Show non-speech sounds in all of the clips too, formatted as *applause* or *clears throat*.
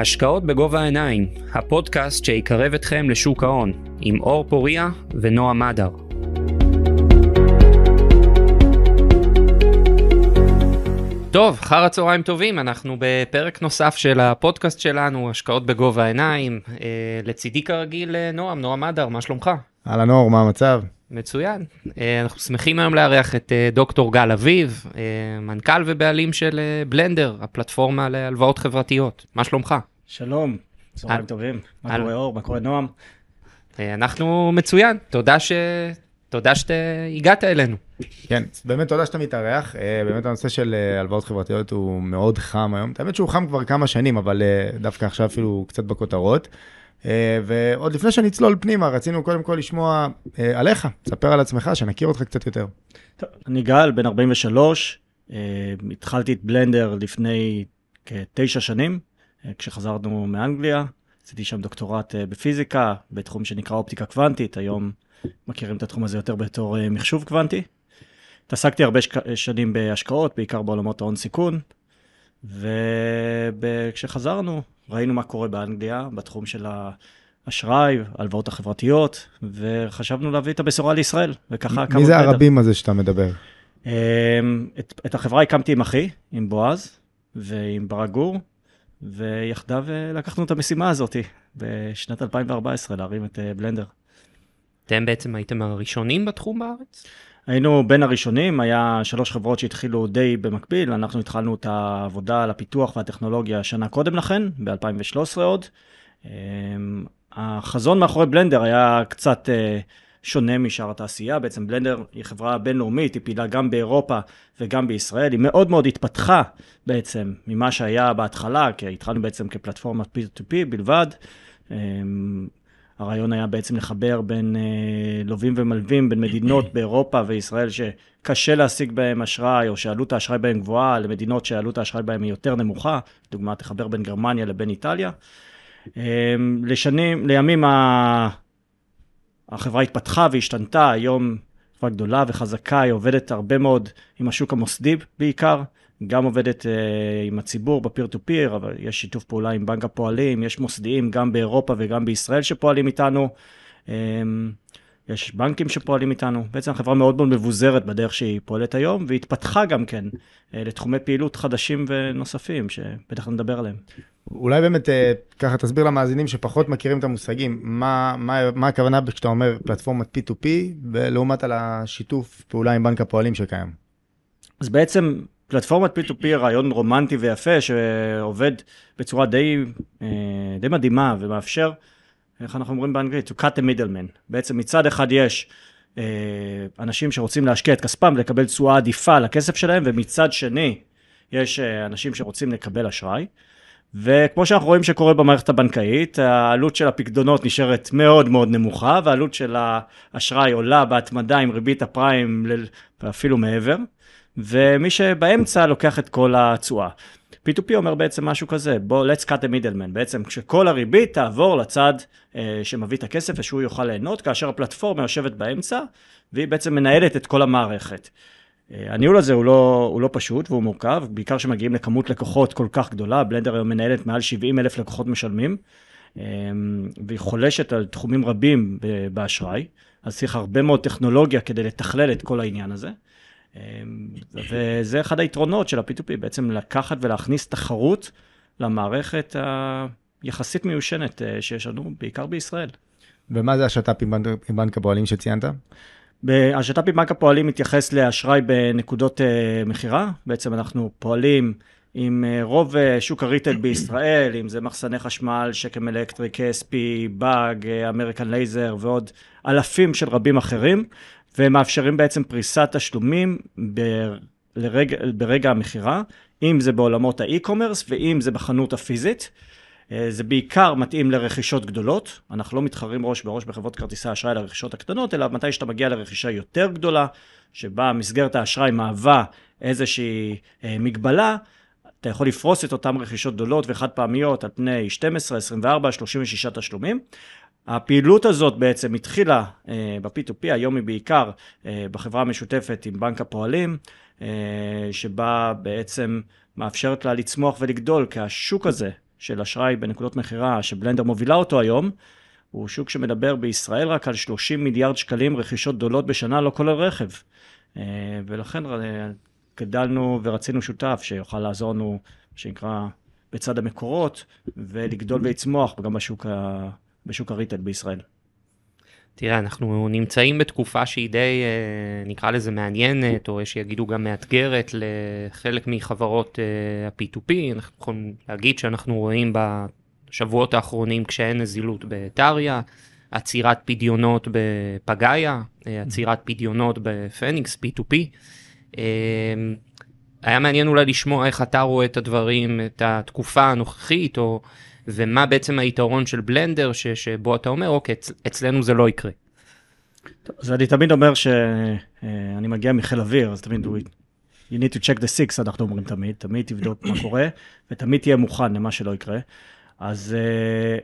השקעות בגובה העיניים, הפודקאסט שיקרב אתכם לשוק ההון, עם אור פוריה ונועה מדר. טוב, אחר הצהריים טובים, אנחנו בפרק נוסף של הפודקאסט שלנו, השקעות בגובה העיניים. אה, לצידי כרגיל אה, נועם, נועם מדר, מה שלומך? אהלן אור, מה המצב? מצוין. אה, אנחנו שמחים היום לארח את אה, דוקטור גל אביב, מנכ"ל ובעלים של בלנדר, הפלטפורמה להלוואות חברתיות. מה שלומך? שלום, צהריים טובים. מה קורה אור? מה קורה נועם? אה, אנחנו מצוין, תודה ש... תודה שהגעת אלינו. כן, באמת תודה שאתה מתארח. אה, באמת הנושא של אה, הלוואות חברתיות הוא מאוד חם היום. האמת שהוא חם כבר כמה שנים, אבל דווקא עכשיו אפילו קצת בכותרות. ועוד לפני שנצלול פנימה, רצינו קודם כל לשמוע עליך, תספר על עצמך, שנכיר אותך קצת יותר. טוב, אני גל, בן 43, אה, התחלתי את בלנדר לפני כתשע שנים, כשחזרנו מאנגליה. עשיתי שם דוקטורט אה, בפיזיקה, בתחום שנקרא אופטיקה קוונטית, היום מכירים את התחום הזה יותר בתור אה, מחשוב קוונטי. התעסקתי הרבה שק... שנים בהשקעות, בעיקר בעולמות ההון סיכון, וכשחזרנו ראינו מה קורה באנגליה בתחום של האשראי, ההלוואות החברתיות, וחשבנו להביא את הבשורה לישראל, וככה מי זה. הרבים הזה שאתה מדבר? אמ, את, את החברה הקמתי עם אחי, עם בועז ועם ברק גור, ויחדיו אה, לקחנו את המשימה הזאת בשנת 2014, להרים את אה, בלנדר. אתם בעצם הייתם הראשונים בתחום בארץ? היינו בין הראשונים, היה שלוש חברות שהתחילו די במקביל, אנחנו התחלנו את העבודה על הפיתוח והטכנולוגיה שנה קודם לכן, ב-2013 עוד. אמ, החזון מאחורי בלנדר היה קצת אה, שונה משאר התעשייה, בעצם בלנדר היא חברה בינלאומית, היא פעילה גם באירופה וגם בישראל, היא מאוד מאוד התפתחה בעצם ממה שהיה בהתחלה, כי התחלנו בעצם כפלטפורמת P2P בלבד. אמ, הרעיון היה בעצם לחבר בין אה, לווים ומלווים, בין מדינות *clears throat* באירופה וישראל שקשה להשיג בהם אשראי, או שעלות האשראי בהם גבוהה, למדינות שעלות האשראי בהם היא יותר נמוכה, דוגמה, תחבר בין גרמניה לבין איטליה. אה, לשנים, לימים. החברה התפתחה והשתנתה, היום חברה גדולה וחזקה, היא עובדת הרבה מאוד עם השוק המוסדי בעיקר, גם עובדת אה, עם הציבור בפיר טו פיר, אבל יש שיתוף פעולה עם בנק הפועלים, יש מוסדיים גם באירופה וגם בישראל שפועלים איתנו, אה, יש בנקים שפועלים איתנו, בעצם החברה מאוד מאוד מבוזרת בדרך שהיא פועלת היום, והתפתחה גם כן אה, לתחומי פעילות חדשים ונוספים, שבטח נדבר עליהם. אולי באמת אה, ככה תסביר למאזינים שפחות מכירים את המושגים, מה, מה, מה הכוונה כשאתה אומר פלטפורמת P2P, ולעומת על השיתוף פעולה עם בנק הפועלים שקיים. אז בעצם פלטפורמת P2P היא רעיון רומנטי ויפה שעובד בצורה די, אה, די מדהימה ומאפשר, איך אנחנו אומרים באנגלית? to cut the middleman. בעצם מצד אחד יש אה, אנשים שרוצים להשקיע את כספם ולקבל תשואה עדיפה לכסף שלהם, ומצד שני יש אה, אנשים שרוצים לקבל אשראי. וכמו שאנחנו רואים שקורה במערכת הבנקאית, העלות של הפקדונות נשארת מאוד מאוד נמוכה, והעלות של האשראי עולה בהתמדה עם ריבית הפריים ואפילו מעבר, ומי שבאמצע לוקח את כל התשואה. P2P אומר בעצם משהו כזה, בוא, let's cut the middleman, בעצם כשכל הריבית תעבור לצד אה, שמביא את הכסף ושהוא יוכל ליהנות, כאשר הפלטפורמה יושבת באמצע, והיא בעצם מנהלת את כל המערכת. אה, הניהול הזה הוא לא, הוא לא פשוט והוא מורכב, בעיקר כשמגיעים לכמות לקוחות כל כך גדולה, בלנדר היום מנהלת מעל 70 אלף לקוחות משלמים, אה, והיא חולשת על תחומים רבים באשראי, אז צריך הרבה מאוד טכנולוגיה כדי לתכלל את כל העניין הזה. אה, וזה אחד היתרונות של ה-P2P, בעצם לקחת ולהכניס תחרות למערכת היחסית מיושנת אה, שיש לנו, בעיקר בישראל. ומה זה השת"פ עם בנק, עם בנק הפועלים שציינת? השת"פ עם בנק הפועלים מתייחס לאשראי בנקודות אה, מכירה. בעצם אנחנו פועלים עם אה, רוב שוק ה retail בישראל, אם זה מחסני חשמל, שקם אלקטרי, KSP, באג, American Laser ועוד אלפים של רבים אחרים, ומאפשרים בעצם פריסת תשלומים ב- לרגע, ברגע המכירה, אם זה בעולמות האי-קומרס ואם זה בחנות הפיזית. אה, זה בעיקר מתאים לרכישות גדולות, אנחנו לא מתחרים ראש בראש בחברות כרטיסי האשראי לרכישות הקטנות, אלא מתי שאתה מגיע לרכישה יותר גדולה, שבה מסגרת האשראי מהווה איזושהי אה, מגבלה, אתה יכול לפרוס את אותן רכישות גדולות וחד פעמיות על פני 12, 24, 36 תשלומים. הפעילות הזאת בעצם התחילה אה, ב-P2P, היום היא בעיקר אה, בחברה המשותפת עם בנק הפועלים, אה, שבה בעצם מאפשרת לה לצמוח ולגדול, כי השוק הזה של אשראי בנקודות מכירה, שבלנדר מובילה אותו היום, הוא שוק שמדבר בישראל רק על 30 מיליארד שקלים רכישות גדולות בשנה, לא כולל רכב. ולכן גדלנו ורצינו שותף שיוכל לעזור לנו, שנקרא, בצד המקורות, ולגדול ולצמוח גם בשוק, ה... בשוק הריטל בישראל. תראה, אנחנו נמצאים בתקופה שהיא די, אה, נקרא לזה מעניינת, או יש שיגידו גם מאתגרת לחלק מחברות ה-P2P. אנחנו יכולים להגיד שאנחנו רואים בשבועות האחרונים קשיי נזילות בטריה, עצירת פדיונות בפגאיה, עצירת פדיונות בפניקס, P2P. אמ, היה מעניין אולי לשמוע איך אתה רואה את הדברים, את התקופה הנוכחית, או, ומה בעצם היתרון של בלנדר, ש, שבו אתה אומר, אוקיי, אצ, אצלנו זה לא יקרה. אז אני תמיד אומר שאני אה, מגיע מחיל אוויר, אז תמיד, you need to check the six, אנחנו אומרים תמיד, תמיד תבדוק מה קורה, ותמיד תהיה מוכן למה שלא יקרה. אז uh,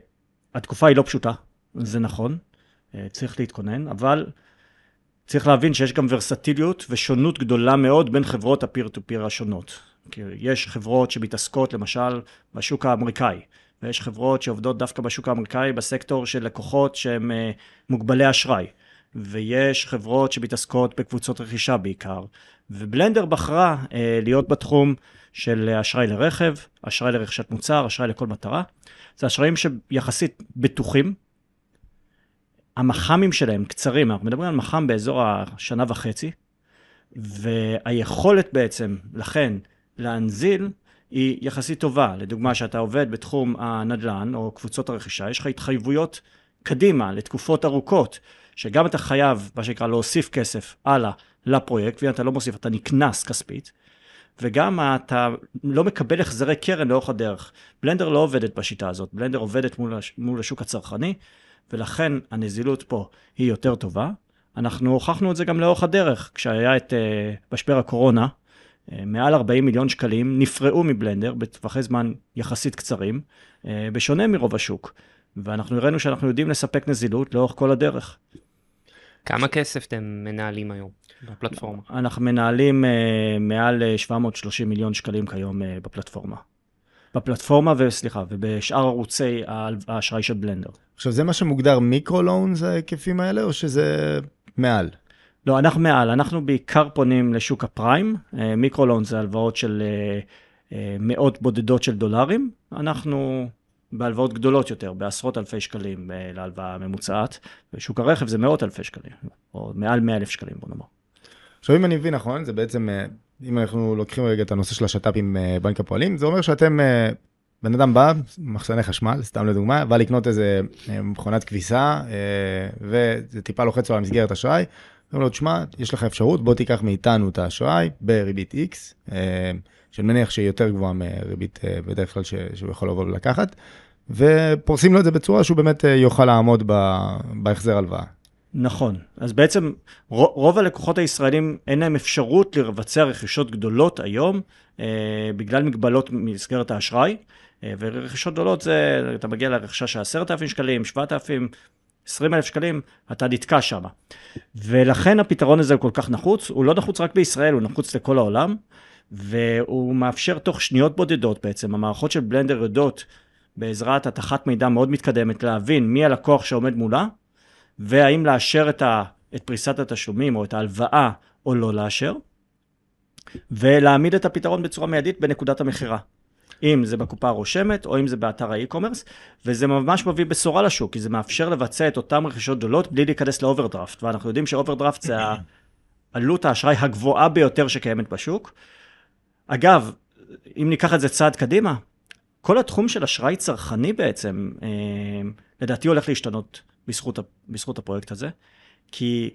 התקופה היא לא פשוטה, זה נכון, uh, צריך להתכונן, אבל צריך להבין שיש גם ורסטיליות ושונות גדולה מאוד בין חברות הפיר טו פיר השונות. כי יש חברות שמתעסקות למשל בשוק האמריקאי, ויש חברות שעובדות דווקא בשוק האמריקאי בסקטור של לקוחות שהם uh, מוגבלי אשראי, ויש חברות שמתעסקות בקבוצות רכישה בעיקר, ובלנדר בחרה uh, להיות בתחום של אשראי לרכב, אשראי לרכישת מוצר, אשראי לכל מטרה. זה אשראים שיחסית בטוחים, המח"מים שלהם קצרים, אנחנו מדברים על מח"ם באזור השנה וחצי, והיכולת בעצם, לכן, להנזיל היא יחסית טובה. לדוגמה, שאתה עובד בתחום הנדל"ן או קבוצות הרכישה, יש לך התחייבויות קדימה לתקופות ארוכות, שגם אתה חייב, מה שנקרא, להוסיף כסף הלאה לפרויקט, ואם אתה לא מוסיף, אתה נקנס כספית. וגם אתה לא מקבל החזרי קרן לאורך הדרך. בלנדר לא עובדת בשיטה הזאת, בלנדר עובדת מול, הש... מול השוק הצרכני, ולכן הנזילות פה היא יותר טובה. אנחנו הוכחנו את זה גם לאורך הדרך, כשהיה את uh, משבר הקורונה, uh, מעל 40 מיליון שקלים נפרעו מבלנדר בטווחי זמן יחסית קצרים, uh, בשונה מרוב השוק. ואנחנו הראינו שאנחנו יודעים לספק נזילות לאורך כל הדרך. כמה כסף אתם מנהלים היום בפלטפורמה? אנחנו מנהלים uh, מעל 730 מיליון שקלים כיום uh, בפלטפורמה. בפלטפורמה, וסליחה, ובשאר ערוצי האשראי של בלנדר. עכשיו, זה מה שמוגדר מיקרו-לונס, ההיקפים האלה, או שזה מעל? לא, אנחנו מעל. אנחנו בעיקר פונים לשוק הפריים. אה, מיקרו-לונס זה הלוואות של אה, אה, מאות בודדות של דולרים. אנחנו בהלוואות גדולות יותר, בעשרות אלפי שקלים להלוואה הממוצעת. בשוק הרכב זה מאות אלפי שקלים, או מעל מאה אלף שקלים, בוא נאמר. עכשיו, אם אני מבין נכון, זה בעצם אם אנחנו לוקחים רגע את הנושא של השת"פ עם בנק הפועלים, זה אומר שאתם, בן אדם בא, מחסני חשמל, סתם לדוגמה, בא לקנות איזה מכונת כביסה, וזה טיפה לוחץ לו על מסגרת אשראי, אומרים לו, תשמע, יש לך אפשרות, בוא תיקח מאיתנו את האשראי בריבית X, שאני מניח שהיא יותר גבוהה מריבית בדרך כלל שהוא יכול לבוא ולקחת, ופורסים לו את זה בצורה שהוא באמת יוכל לעמוד בהחזר הלוואה. נכון. אז בעצם רוב הלקוחות הישראלים אין להם אפשרות לבצע רכישות גדולות היום, אה, בגלל מגבלות במסגרת האשראי. אה, ורכישות גדולות זה, אתה מגיע לרכישה של 10,000 שקלים, 7,000, 20,000 שקלים, אתה נתקע שם. ולכן הפתרון הזה הוא כל כך נחוץ, הוא לא נחוץ רק בישראל, הוא נחוץ לכל העולם, והוא מאפשר תוך שניות בודדות בעצם, המערכות של בלנדר יודעות בעזרת התחת מידע מאוד מתקדמת להבין מי הלקוח שעומד מולה, והאם לאשר את, ה, את פריסת התשלומים או את ההלוואה או לא לאשר, ולהעמיד את הפתרון בצורה מיידית בנקודת המכירה. אם זה בקופה הרושמת או אם זה באתר ה e-commerce, וזה ממש מביא בשורה לשוק, כי זה מאפשר לבצע את אותן רכישות גדולות בלי להיכנס לאוברדרפט, ואנחנו יודעים שאוברדרפט זה עלות האשראי הגבוהה ביותר שקיימת בשוק. אגב, אם ניקח את זה צעד קדימה, כל התחום של אשראי צרכני בעצם, אה, לדעתי הולך להשתנות בזכות, בזכות הפרויקט הזה, כי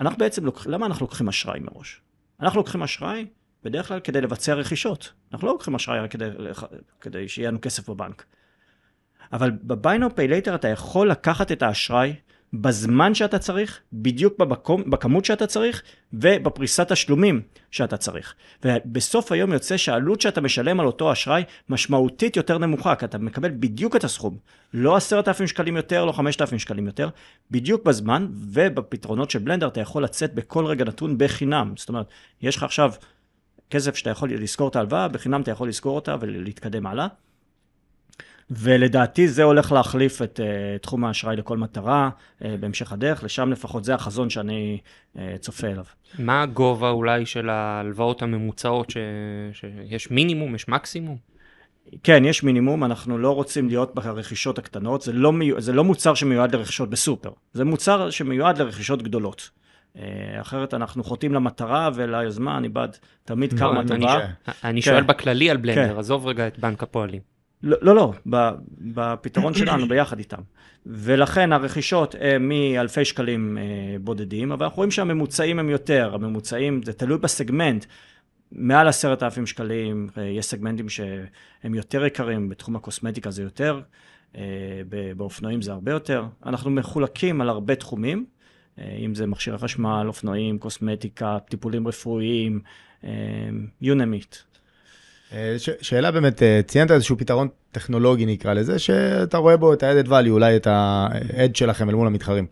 אנחנו בעצם, לוק... למה אנחנו לוקחים אשראי מראש? אנחנו לוקחים אשראי בדרך כלל כדי לבצע רכישות. אנחנו לא לוקחים אשראי כדי, כדי שיהיה לנו כסף בבנק. אבל ב-Buy Now Pay אתה יכול לקחת את האשראי בזמן שאתה צריך, בדיוק במקום, בכמות שאתה צריך, ובפריסת תשלומים שאתה צריך. ובסוף היום יוצא שהעלות שאתה משלם על אותו אשראי משמעותית יותר נמוכה, כי אתה מקבל בדיוק את הסכום. לא עשרת אלפים שקלים יותר, לא חמשת אלפים שקלים יותר, בדיוק בזמן, ובפתרונות של בלנדר אתה יכול לצאת בכל רגע נתון בחינם. זאת אומרת, יש לך עכשיו כסף שאתה יכול לזכור את ההלוואה, בחינם אתה יכול לזכור אותה ולהתקדם הלאה. ולדעתי זה הולך להחליף את uh, תחום האשראי לכל מטרה uh, בהמשך הדרך, לשם לפחות זה החזון שאני uh, צופה אליו. מה הגובה אולי של ההלוואות הממוצעות, ש... שיש מינימום, יש מקסימום? כן, יש מינימום, אנחנו לא רוצים להיות ברכישות הקטנות, זה לא, מיוע... זה לא מוצר שמיועד לרכישות בסופר, זה מוצר שמיועד לרכישות גדולות. אחרת אנחנו חוטאים למטרה וליוזמה, אני בעד תמיד קרמה טובה. אני שואל כן. בכללי על בלנדר, כן. עזוב רגע את בנק הפועלים. לא, לא, לא, בפתרון שלנו ביחד איתם. ולכן הרכישות הן מאלפי שקלים אה, בודדים, אבל אנחנו רואים שהממוצעים הם יותר, הממוצעים, זה תלוי בסגמנט. מעל עשרת אלפים שקלים, אה, יש סגמנטים שהם יותר יקרים, בתחום הקוסמטיקה זה יותר, אה, באופנועים זה הרבה יותר. אנחנו מחולקים על הרבה תחומים, אם זה מכשירי חשמל, אופנועים, קוסמטיקה, טיפולים רפואיים, you name it. אה, ש- שאלה באמת, אה, ציינת איזשהו פתרון טכנולוגי נקרא לזה, שאתה רואה בו את ה-added value, אולי את ה-edge שלכם אל מול המתחרים.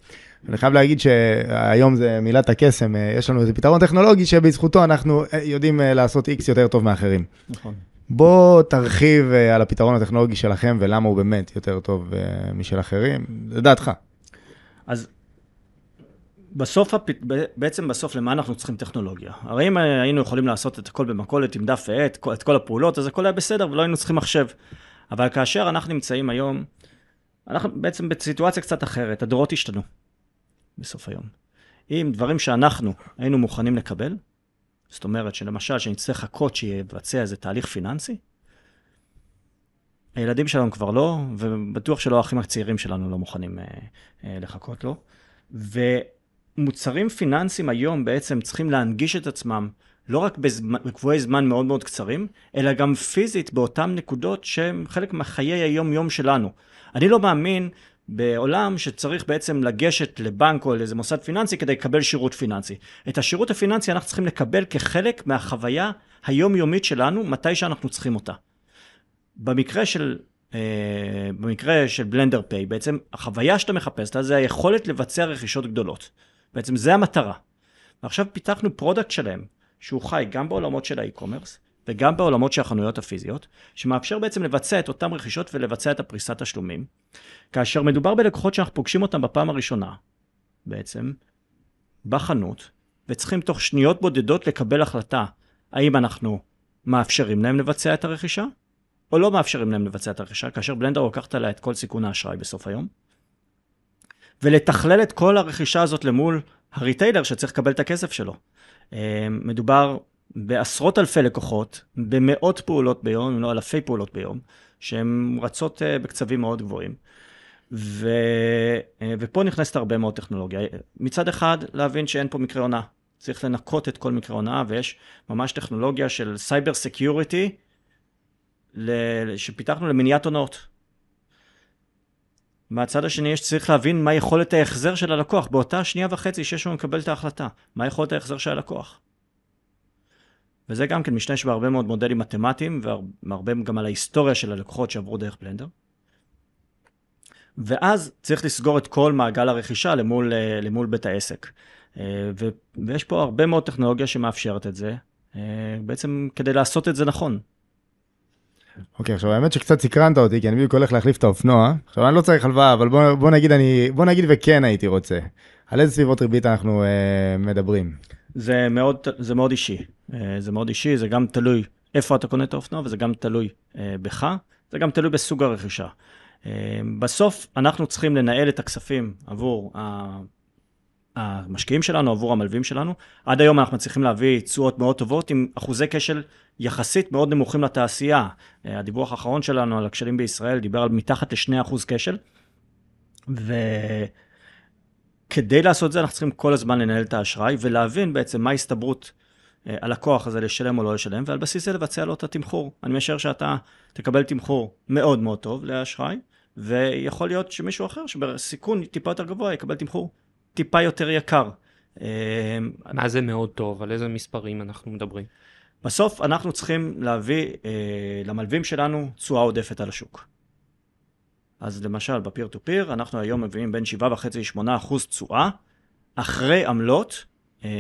אני חייב להגיד שהיום זה מילת הקסם, אה, יש לנו איזה פתרון טכנולוגי שבזכותו אנחנו יודעים לעשות X יותר טוב מאחרים. נכון. בוא תרחיב על הפתרון הטכנולוגי שלכם ולמה הוא באמת יותר טוב משל אחרים, לדעתך. אז בסוף, בעצם בסוף, למה אנחנו צריכים טכנולוגיה? הרי אם היינו יכולים לעשות את הכל במכולת עם דף ועט, את כל הפעולות, אז הכל היה בסדר ולא היינו צריכים מחשב. אבל כאשר אנחנו נמצאים היום, אנחנו בעצם בסיטואציה קצת אחרת, הדורות השתנו בסוף היום. אם דברים שאנחנו היינו מוכנים לקבל, זאת אומרת שלמשל שנצטרך לחכות שיבצע איזה תהליך פיננסי, הילדים שלנו כבר לא, ובטוח שלא האחים הצעירים שלנו לא מוכנים אה, אה, לחכות לו. ו... מוצרים פיננסיים היום בעצם צריכים להנגיש את עצמם לא רק בקבועי זמן מאוד מאוד קצרים, אלא גם פיזית באותן נקודות שהן חלק מחיי היום-יום שלנו. אני לא מאמין בעולם שצריך בעצם לגשת לבנק או לאיזה מוסד פיננסי כדי לקבל שירות פיננסי. את השירות הפיננסי אנחנו צריכים לקבל כחלק מהחוויה היומיומית שלנו, מתי שאנחנו צריכים אותה. במקרה של, אה, במקרה של Blender Pay, בעצם החוויה שאתה מחפש זה היכולת לבצע רכישות גדולות. בעצם זה המטרה. ועכשיו פיתחנו product שלם, שהוא חי גם בעולמות של ה e-commerce, וגם בעולמות של החנויות הפיזיות, שמאפשר בעצם לבצע את אותן רכישות ולבצע את הפריסת תשלומים. כאשר מדובר בלקוחות שאנחנו פוגשים אותם בפעם הראשונה, בעצם, בחנות, וצריכים תוך שניות בודדות לקבל החלטה האם אנחנו מאפשרים להם לבצע את הרכישה, או לא מאפשרים להם לבצע את הרכישה, כאשר בלנדר לוקחת עליה את כל סיכון האשראי בסוף היום. ולתכלל את כל הרכישה הזאת למול הריטיילר שצריך לקבל את הכסף שלו. אה, מדובר בעשרות אלפי לקוחות, במאות פעולות ביום, אם לא אלפי פעולות ביום, שהן רצות אה, בקצבים מאוד גבוהים. ו... אה, ופה נכנסת הרבה מאוד טכנולוגיה. מצד אחד, להבין שאין פה מקרה הונאה. צריך לנקות את כל מקרי הונאה, ויש ממש טכנולוגיה של cyber security שפיתחנו למניעת הונאות. מהצד השני יש צריך להבין מה יכולת ההחזר של הלקוח באותה שנייה וחצי שיש לנו לקבל את ההחלטה. מה יכולת ההחזר של הלקוח. וזה גם כן משתמש בהרבה מאוד מודלים מתמטיים והרבה גם על ההיסטוריה של הלקוחות שעברו דרך בלנדר. ואז צריך לסגור את כל מעגל הרכישה למול, אה, למול בית העסק. אה, ויש פה הרבה מאוד טכנולוגיה שמאפשרת את זה, אה, בעצם כדי לעשות את זה נכון. אוקיי, עכשיו האמת שקצת סקרנת אותי, כי אני בדיוק הולך להחליף את האופנוע. עכשיו אני לא צריך הלוואה, אבל בוא, בוא נגיד אני, בוא נגיד וכן הייתי רוצה. על איזה סביבות ריבית אנחנו אה, מדברים? זה מאוד, זה מאוד אישי. אה, זה מאוד אישי, זה גם תלוי איפה אתה קונה את האופנוע, וזה גם תלוי אה, בך, זה גם תלוי בסוג הרכישה. אה, בסוף אנחנו צריכים לנהל את הכספים עבור המשקיעים שלנו, עבור המלווים שלנו. עד היום אנחנו מצליחים להביא תשואות מאוד טובות עם אחוזי כשל יחסית מאוד נמוכים לתעשייה. אה, הדיווח האחרון שלנו על הכשלים בישראל דיבר על מתחת ל-2% כשל. וכדי לעשות את זה אנחנו צריכים כל הזמן לנהל את האשראי ולהבין בעצם מה ההסתברות אה, הלקוח הזה לשלם או לא לשלם, ועל בסיס זה לבצע לו את התמחור. אני משער שאתה תקבל תמחור מאוד מאוד טוב לאשראי, ויכול להיות שמישהו אחר שבסיכון טיפה יותר גבוה יקבל תמחור טיפה יותר יקר. אה, מה זה מאוד טוב? על איזה מספרים אנחנו מדברים? בסוף אנחנו צריכים להביא אה, למלווים שלנו תשואה עודפת על השוק. אז למשל ב peer to peer אנחנו היום מביאים בין 7.5-8 אחוז תשואה אחרי עמלות אה,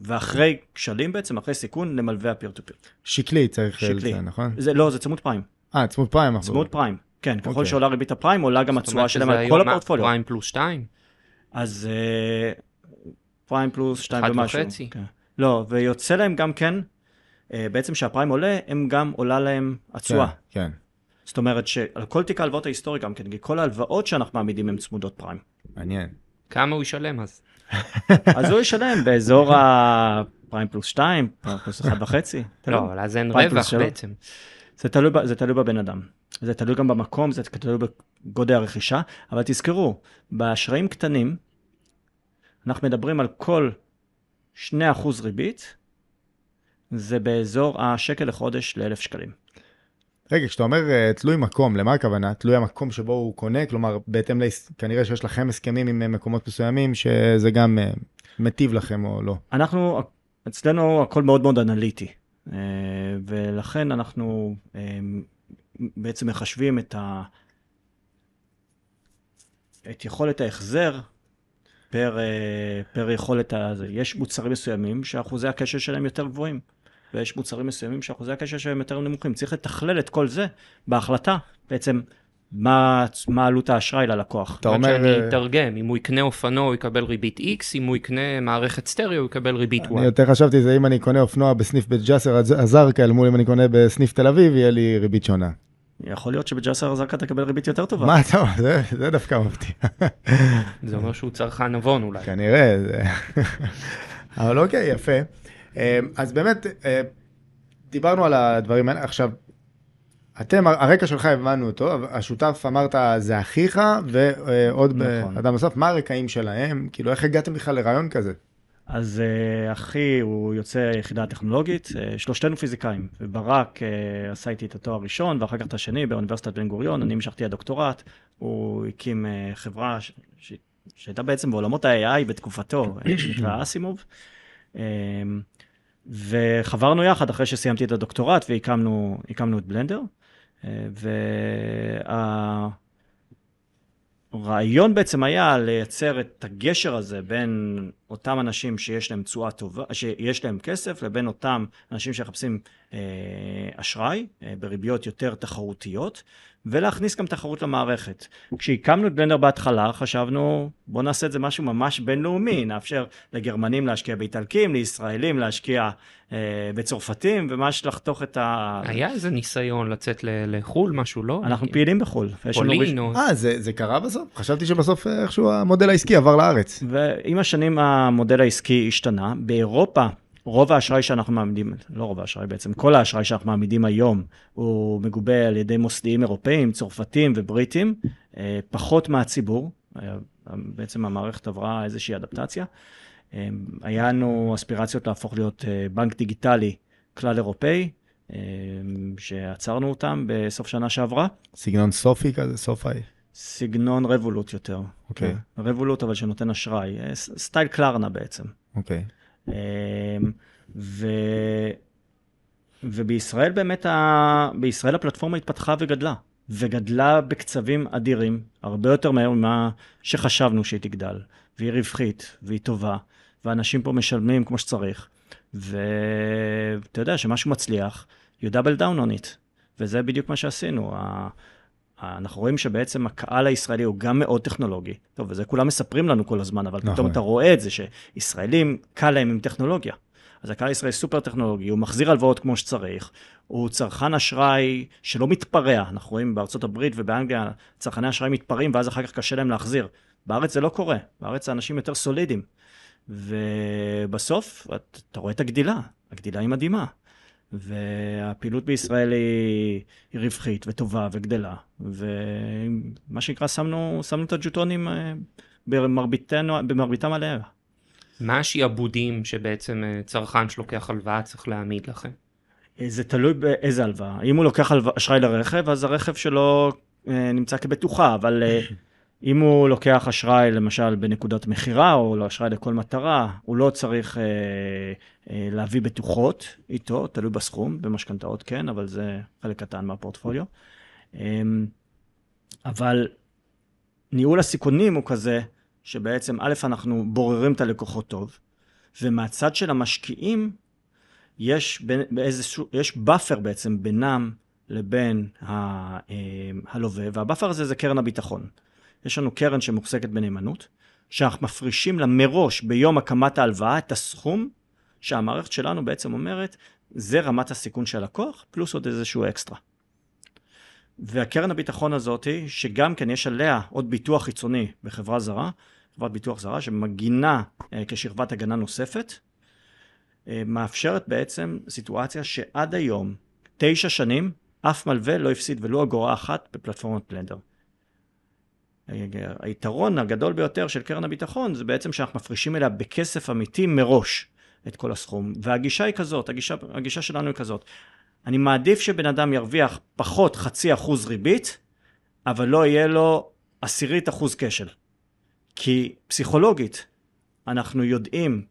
ואחרי כשלים בעצם, אחרי סיכון למלווה ה peer to peer. שקלי צריך לציין, נכון? זה, לא, זה צמוד פריים. אה, צמוד פריים. צמוד פריים. כן, ככל אוקיי. שעולה ריבית הפריים, עולה גם התשואה שלהם על כל הפורטפוליו. פריים פלוס 2? אז פריים פלוס שתיים אחד ומשהו. וחצי. כן. לא, ויוצא להם גם כן, אה, בעצם כשהפריים עולה, הם גם עולה להם התשואה. כן, כן. זאת אומרת שעל כל תיק ההלוואות ההיסטורי גם כן, כי כל ההלוואות שאנחנו מעמידים הן צמודות פריים. מעניין. כמה הוא ישלם אז? *laughs* אז הוא ישלם באזור הפריים פלוס 2, פריים פלוס 1.5. לא, אבל אז אין רווח. בעצם. זה תלוי בבן אדם. זה תלוי גם במקום, זה תלוי בגודל הרכישה, אבל תזכרו, באשראים קטנים, אנחנו מדברים על כל 2% ריבית, זה באזור השקל לחודש ל-1,000 שקלים. רגע, כשאתה אומר אה, תלוי מקום, למה הכוונה? תלוי המקום שבו הוא קונה, כלומר, בהתאם, להס... כנראה שיש לכם הסכמים עם אה, מקומות מסוימים, שזה גם אה, מטיב לכם או לא. אנחנו, אצלנו הכל מאוד מאוד אנליטי, ולכן אנחנו בעצם מחשבים את, ה... את יכולת ההחזר פר, אה, פר יכולת הזה. יש מוצרים מסוימים שאחוזי הקשר שלהם יותר גבוהים, ויש מוצרים מסוימים שאחוזי הקשר שלהם יותר נמוכים. צריך לתכלל את כל זה בהחלטה, בעצם מה, מה עלות האשראי ללקוח. אתה אומר... שאני אה, אתרגם, אם הוא יקנה אופנוע הוא יקבל ריבית X, אם הוא יקנה מערכת סטריאו הוא יקבל ריבית Y. אני יותר חשבתי זה אם אני קונה אופנוע בסניף בית ג'סר הזרקא אל מול אם אני קונה בסניף תל אביב, יהיה לי ריבית שונה. יכול להיות שבג'סר א-זרקא תקבל ריבית יותר טובה. מה אתה אומר? זה- זה דווקא מפתיע. זה אומר שהוא צרכן נבון אולי. כנראה, זה... אבל אוקיי, יפה. אה, אז באמת, אה, דיברנו על הדברים האלה. עכשיו, אתם, הרקע שלך הבנו אותו, השותף אמרת זה אחיך ועוד נכון. אדם נוסף, מה הרקעים שלהם? כאילו, איך הגעתם בכלל לרעיון כזה? אז uh, אחי הוא יוצא יחידה טכנולוגית, uh, שלושתנו פיזיקאים, וברק עשה איתי את התואר הראשון ואחר כך את השני באוניברסיטת בן גוריון, אני המשכתי הדוקטורט, הוא הקים חברה ש... ש... שהייתה בעצם בעולמות ה-AI בתקופתו, אה, שנקרא *clears throat* אסימוב, וחברנו יחד אחרי שסיימתי את הדוקטורט והקמנו הקמנו את בלנדר, uh, וה... הרעיון בעצם היה לייצר את הגשר הזה בין אותם אנשים שיש להם תשואה טובה, שיש להם כסף, לבין אותם אנשים שמחפשים אה, אשראי אה, בריביות יותר תחרותיות, ולהכניס גם תחרות למערכת. כשהקמנו את בלנדר בהתחלה, חשבנו, בואו נעשה את זה משהו ממש בינלאומי, נאפשר לגרמנים להשקיע באיטלקים, לישראלים להשקיע אה, בצרפתים, ממש לחתוך את ה... היה איזה ניסיון לצאת ל- לחו"ל, משהו, לא? אנחנו פעילים בחו"ל. פולין או... אה, זה זה קרה בסוף? חשבתי שבסוף אה, איכשהו המודל העסקי עבר לארץ. ועם השנים המודל העסקי השתנה. באירופה, רוב האשראי שאנחנו מעמידים, לא רוב האשראי בעצם, כל האשראי שאנחנו מעמידים היום, הוא מגובה על ידי מוסדיים אירופאים, צרפתים ובריטים, אה, פחות מהציבור. אה, בעצם המערכת עברה איזושהי אדפטציה. אה, היה לנו אספירציות להפוך להיות בנק דיגיטלי כלל אירופאי, שעצרנו אותם בסוף שנה שעברה. סגנון סופי כזה, סופאי. סגנון רבולוט יותר. אוקיי. כן, רבולוט אבל שנותן אשראי, סטייל קלרנה בעצם. אוקיי. אמ, ו... ובישראל באמת, ה... בישראל הפלטפורמה התפתחה וגדלה, וגדלה בקצבים אדירים, הרבה יותר מהר ממה שחשבנו שהיא תגדל, והיא רווחית, והיא טובה, ואנשים פה משלמים כמו שצריך, ואתה יודע שמשהו מצליח, you double down on it, וזה בדיוק מה שעשינו. אנחנו רואים שבעצם הקהל הישראלי הוא גם מאוד טכנולוגי. טוב, וזה כולם מספרים לנו כל הזמן, אבל נכון. פתאום אתה רואה את זה שישראלים, קל להם עם טכנולוגיה. אז הקהל הישראלי סופר טכנולוגי, הוא מחזיר הלוואות כמו שצריך, הוא צרכן אשראי שלא מתפרע. אנחנו רואים בארצות הברית ובאנגליה, צרכני אשראי מתפרעים ואז אחר כך קשה להם להחזיר. בארץ זה לא קורה, בארץ האנשים יותר סולידיים. ובסוף אתה רואה את הגדילה, הגדילה היא מדהימה. והפעילות בישראל היא, היא רווחית וטובה וגדלה, ומה שנקרא, שמנו, שמנו את הג'וטונים אה, במרביתנו, במרביתם עליה. מה השעבודים שבעצם אה, צרכן שלוקח הלוואה צריך להעמיד לכם? אה, זה תלוי באיזה הלוואה. אם הוא לוקח אשראי לרכב, אז הרכב שלו נמצא כבטוחה, אבל אם הוא לוקח אשראי למשל בנקודת מכירה, או לא אשראי לכל מטרה, הוא לא צריך אה, אה, להביא בטוחות איתו, תלוי בסכום, במשכנתאות כן, אבל זה חלק קטן מהפורטפוליו. אה, אבל ניהול הסיכונים הוא כזה, שבעצם א', אנחנו בוררים את הלקוחות טוב, ומהצד של המשקיעים, יש, בין- באיזשהו, יש buffer בעצם בינם לבין ה, אה, הלווה, וה buffer הזה זה קרן הביטחון. יש לנו קרן שמוחזקת בנאמנות, שאנחנו מפרישים לה מראש ביום הקמת ההלוואה את הסכום שהמערכת שלנו בעצם אומרת, זה רמת הסיכון של הלקוח, פלוס עוד איזשהו אקסטרה. והקרן הביטחון הזאת, שגם כן יש עליה עוד ביטוח חיצוני בחברה זרה, חברת ביטוח זרה שמגינה אה, כשכבת הגנה נוספת, אה, מאפשרת בעצם סיטואציה שעד היום, תשע שנים, אף מלווה לא הפסיד ולו אגורה אחת בפלטפורמת בלנדר. היתרון הגדול ביותר של קרן הביטחון זה בעצם שאנחנו מפרישים אליה בכסף אמיתי מראש את כל הסכום. והגישה היא כזאת, הגישה, הגישה שלנו היא כזאת. אני מעדיף שבן אדם ירוויח פחות חצי אחוז ריבית, אבל לא יהיה לו עשירית אחוז כשל. כי פסיכולוגית, אנחנו יודעים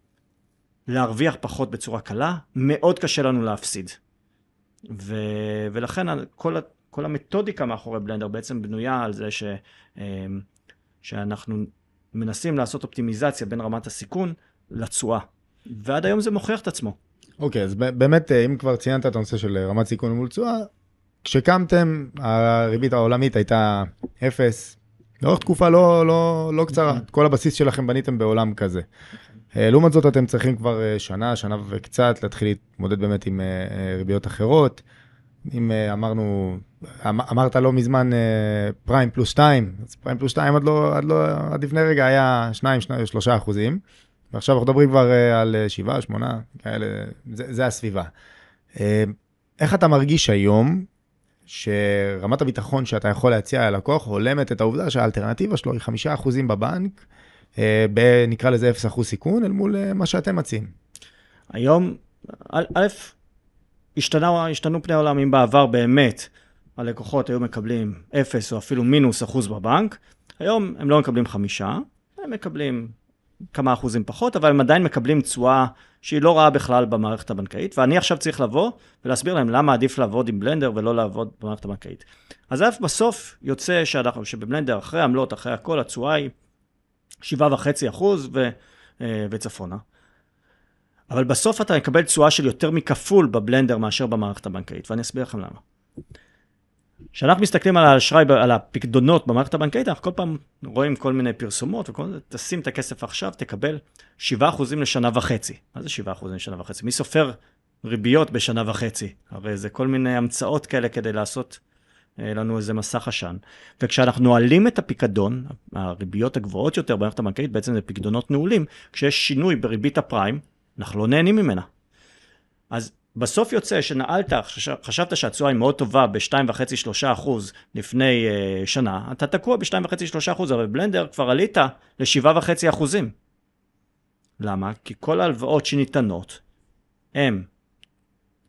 להרוויח פחות בצורה קלה, מאוד קשה לנו להפסיד. ו... ולכן כל, כל המתודיקה מאחורי בלנדר בעצם בנויה על זה ש... אמ, שאנחנו מנסים לעשות אופטימיזציה בין רמת הסיכון לתשואה. ועד היום זה מוכיח את עצמו. אוקיי, okay, אז באמת, אה, אם כבר ציינת את הנושא של רמת סיכון מול תשואה, כשקמתם, הריבית העולמית הייתה אפס, לאורך תקופה לא, לא, לא קצרה. את כל הבסיס שלכם בניתם בעולם כזה. אה, לעומת זאת, אתם צריכים כבר אה, שנה, שנה וקצת, להתחיל להתמודד באמת עם ריביות אחרות. אם אמרנו, אמ, אמרת לא מזמן פריים פלוס 2, אז פריים פלוס 2 עד, לא, עד, לא, עד לפני רגע היה 2, 3 אחוזים. ועכשיו אנחנו מדברים כבר אה, על 7, אה, 8, כאלה, זה, זה הסביבה. אה, איך אתה מרגיש היום שרמת הביטחון שאתה יכול להציע ללקוח הולמת את העובדה שהאלטרנטיבה שלו היא 5% בבנק, נקרא לזה 0% סיכון, אל מול מה שאתם מציעים? היום, א', השתנו, השתנו פני העולם, אם בעבר באמת הלקוחות היו מקבלים 0 או אפילו מינוס אחוז בבנק, היום הם לא מקבלים 5, הם מקבלים כמה אחוזים פחות, אבל הם עדיין מקבלים תשואה שהיא לא רעה בכלל במערכת הבנקאית, ואני עכשיו צריך לבוא ולהסביר להם למה עדיף לעבוד עם בלנדר ולא לעבוד במערכת הבנקאית. אז א', בסוף יוצא שאנחנו, שבבלנדר, אחרי עמלות, אחרי הכל, התשואה היא 7.5 אחוז ו, אה, וצפונה. אבל בסוף אתה מקבל תשואה של יותר מכפול בבלנדר מאשר במערכת הבנקאית, ואני אסביר לכם למה. כשאנחנו מסתכלים על האשראי, על הפקדונות במערכת הבנקאית, אנחנו כל פעם רואים כל מיני פרסומות וכל מיני, תשים את הכסף עכשיו, תקבל 7% לשנה וחצי. מה זה 7% לשנה וחצי? מי סופר ריביות בשנה וחצי? הרי זה כל מיני המצאות כאלה כדי לעשות אה, לנו איזה מסך עשן. וכשאנחנו נועלים את הפיקדון, הריביות הגבוהות יותר במערכת הבנקאית, בעצם זה פקדונות נעולים, כשיש שינוי בריבית הפריים, אנחנו לא נהנים ממנה. אז בסוף יוצא שנעלת, חשבת שהתשואה היא מאוד טובה ב-2.5-3 אחוז לפני uh, שנה, אתה תקוע ב-2.5-3 אחוז, אבל בבלנדר כבר עלית ל-7.5 אחוזים. למה? כי כל ההלוואות שניתנות הן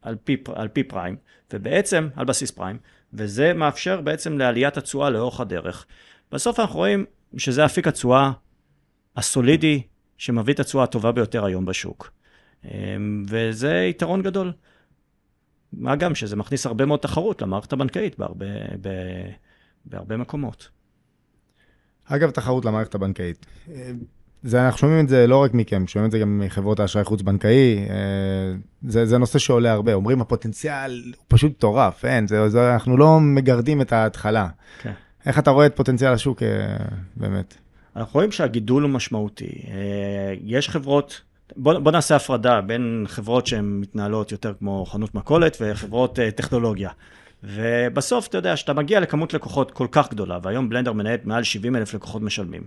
על פי, על פי פריים, ובעצם על בסיס פריים, וזה מאפשר בעצם לעליית התשואה לאורך הדרך. בסוף אנחנו רואים שזה אפיק התשואה הסולידי שמביא את התשואה הטובה ביותר היום בשוק. אמ, וזה יתרון גדול. מה גם שזה מכניס הרבה מאוד תחרות למערכת הבנקאית בהרבה, ב, בהרבה מקומות. אגב, תחרות למערכת הבנקאית. זה, אנחנו שומעים את זה לא רק מכם, שומעים את זה גם מחברות האשראי חוץ-בנקאי. זה, זה נושא שעולה הרבה. אומרים, הפוטנציאל הוא פשוט מטורף, אין, זה, זה, אנחנו לא מגרדים את ההתחלה. כן. איך אתה רואה את פוטנציאל השוק באמת? אנחנו רואים שהגידול הוא משמעותי. יש חברות בוא, בוא נעשה הפרדה בין חברות שהן מתנהלות יותר כמו חנות מכולת וחברות uh, טכנולוגיה. ובסוף, אתה יודע, כשאתה מגיע לכמות לקוחות כל כך גדולה, והיום בלנדר מנהל מעל 70 אלף לקוחות משלמים,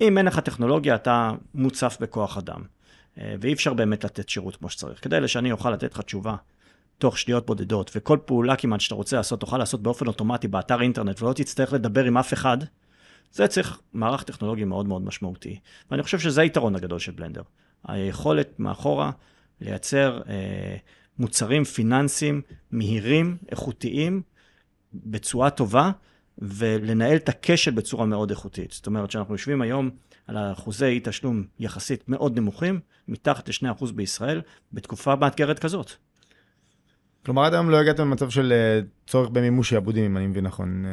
אם אין לך טכנולוגיה, אתה מוצף בכוח אדם. Uh, ואי אפשר באמת לתת שירות כמו שצריך. כדי שאני אוכל לתת לך תשובה תוך שניות בודדות, וכל פעולה כמעט שאתה רוצה לעשות, תוכל לעשות באופן אוטומטי באתר אינטרנט, ולא תצטרך לדבר עם אף אחד, זה צריך מערך טכנולוגי מאוד מאוד משמעותי. ואני חושב שזה היתרון הגדול של בלנדר. היכולת מאחורה לייצר אה, מוצרים פיננסיים מהירים, איכותיים, בצורה טובה, ולנהל את הכשל בצורה מאוד איכותית. זאת אומרת שאנחנו יושבים היום על אחוזי אי תשלום יחסית מאוד נמוכים, מתחת ל-2% בישראל, בתקופה מאתגרת כזאת. כלומר, עד היום לא הגעתם למצב של אה, צורך במימוש שעבודים, אם אני מבין נכון.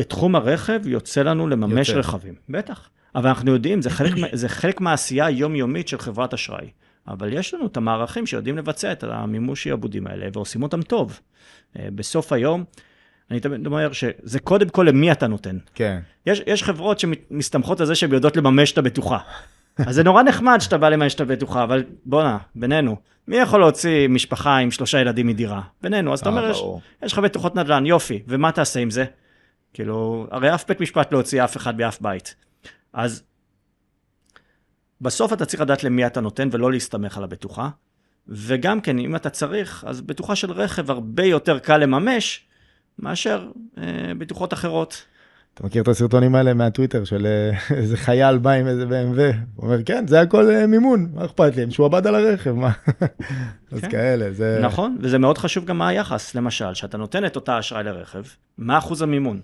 בתחום הרכב יוצא לנו לממש יוצא. רכבים, בטח. אבל אנחנו יודעים, זה חלק, *clears throat* זה חלק מהעשייה היומיומית של חברת אשראי. אבל יש לנו את המערכים שיודעים לבצע את המימוש שעבודים האלה, ועושים אותם טוב. אה, בסוף היום, אני תמיד אומר שזה קודם כל למי אתה נותן. כן. יש, יש חברות שמסתמכות על זה שהן יודעות לממש את הבטוחה. אז זה נורא נחמד שאתה בא לממש את הבטוחה, אבל בואנה, בינינו, מי יכול להוציא משפחה עם שלושה ילדים מדירה? בינינו, אז אתה אה, אומר, יש. יש לך בטוחות נדל"ן, יופי, ומה תעשה עם זה? כאילו, הרי אף בית משפט לא הוציא אף אחד באף בית. אז בסוף אתה צריך לדעת למי אתה נותן ולא להסתמך על הבטוחה. וגם כן, אם אתה צריך, אז בטוחה של רכב הרבה יותר קל לממש מאשר אה, בטוחות אחרות. אתה מכיר את הסרטונים האלה מהטוויטר של אה, *laughs* איזה חייל בא עם איזה BMW? הוא אומר, כן, זה הכל אה, מימון, מה אכפת לי, שהוא עבד על הרכב, מה? *laughs* אז כן. כאלה, זה... נכון, וזה מאוד חשוב גם מה היחס, למשל, שאתה נותן את אותה אשראי לרכב, מה אחוז המימון?